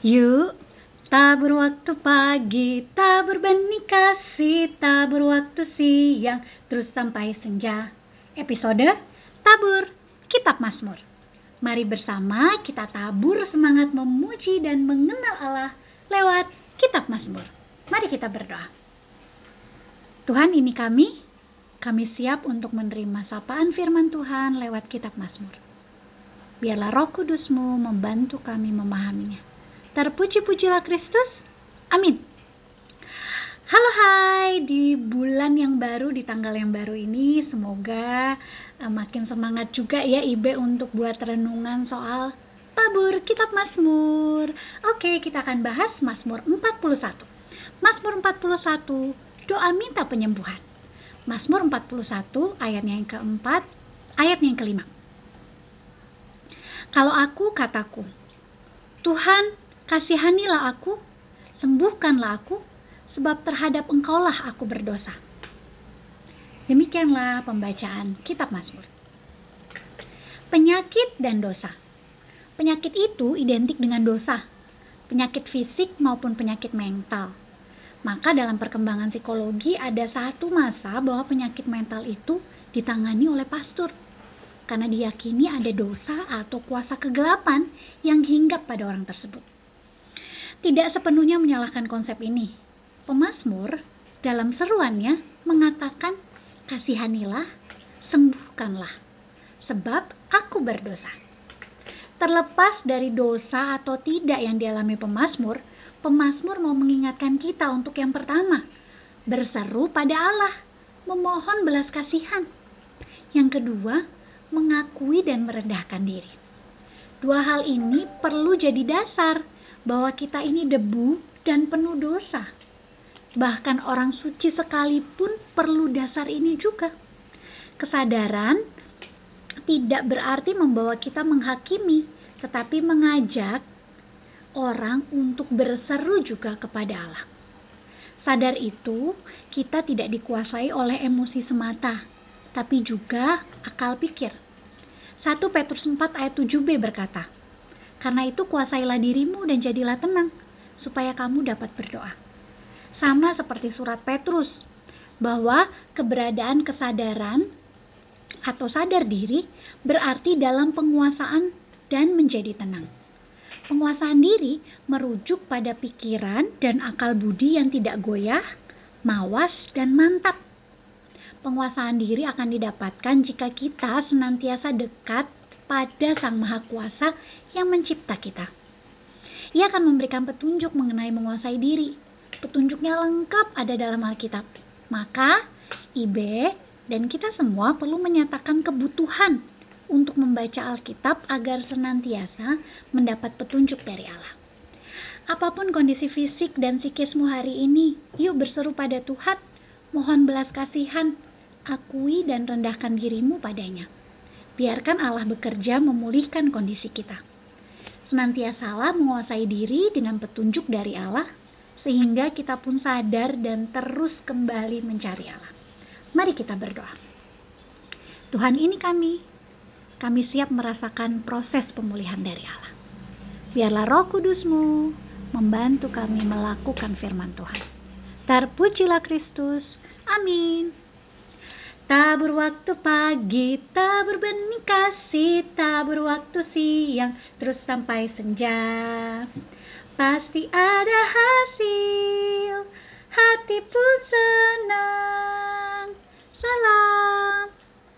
Yuk, tabur waktu pagi, tabur benih kasih, tabur waktu siang, terus sampai senja. Episode Tabur Kitab Mazmur. Mari bersama kita tabur semangat memuji dan mengenal Allah lewat Kitab Mazmur. Mari kita berdoa. Tuhan ini kami, kami siap untuk menerima sapaan firman Tuhan lewat Kitab Mazmur. Biarlah roh kudusmu membantu kami memahaminya Terpuji-pujilah Kristus. Amin. Halo hai, di bulan yang baru, di tanggal yang baru ini, semoga uh, makin semangat juga ya Ibe untuk buat renungan soal tabur kitab Mazmur. Oke, kita akan bahas Mazmur 41. Mazmur 41, doa minta penyembuhan. Mazmur 41 ayatnya yang keempat, ayatnya yang kelima. Kalau aku kataku, Tuhan Kasihanilah aku, sembuhkanlah aku, sebab terhadap engkaulah aku berdosa. Demikianlah pembacaan kitab Mazmur. Penyakit dan dosa. Penyakit itu identik dengan dosa, penyakit fisik maupun penyakit mental. Maka dalam perkembangan psikologi ada satu masa bahwa penyakit mental itu ditangani oleh pastor karena diyakini ada dosa atau kuasa kegelapan yang hinggap pada orang tersebut tidak sepenuhnya menyalahkan konsep ini. Pemasmur dalam seruannya mengatakan, "Kasihanilah, sembuhkanlah, sebab aku berdosa." Terlepas dari dosa atau tidak yang dialami pemazmur, pemazmur mau mengingatkan kita untuk yang pertama, berseru pada Allah, memohon belas kasihan. Yang kedua, mengakui dan merendahkan diri. Dua hal ini perlu jadi dasar bahwa kita ini debu dan penuh dosa. Bahkan orang suci sekalipun perlu dasar ini juga. Kesadaran tidak berarti membawa kita menghakimi, tetapi mengajak orang untuk berseru juga kepada Allah. Sadar itu, kita tidak dikuasai oleh emosi semata, tapi juga akal pikir. 1 Petrus 4 ayat 7b berkata, karena itu kuasailah dirimu dan jadilah tenang, supaya kamu dapat berdoa. Sama seperti surat Petrus, bahwa keberadaan kesadaran atau sadar diri berarti dalam penguasaan dan menjadi tenang. Penguasaan diri merujuk pada pikiran dan akal budi yang tidak goyah, mawas, dan mantap. Penguasaan diri akan didapatkan jika kita senantiasa dekat pada Sang Maha Kuasa yang mencipta kita. Ia akan memberikan petunjuk mengenai menguasai diri. Petunjuknya lengkap ada dalam Alkitab. Maka, Ibe dan kita semua perlu menyatakan kebutuhan untuk membaca Alkitab agar senantiasa mendapat petunjuk dari Allah. Apa pun kondisi fisik dan psikismu hari ini, yuk berseru pada Tuhan, mohon belas kasihan, akui dan rendahkan dirimu padanya biarkan Allah bekerja memulihkan kondisi kita. Senantiasalah menguasai diri dengan petunjuk dari Allah, sehingga kita pun sadar dan terus kembali mencari Allah. Mari kita berdoa. Tuhan ini kami, kami siap merasakan proses pemulihan dari Allah. Biarlah roh kudusmu membantu kami melakukan firman Tuhan. Terpujilah Kristus. Amin. Tabur waktu pagi, tabur benih kasih, tabur waktu siang, terus sampai senja. Pasti ada hasil, hati pun senang. Salam.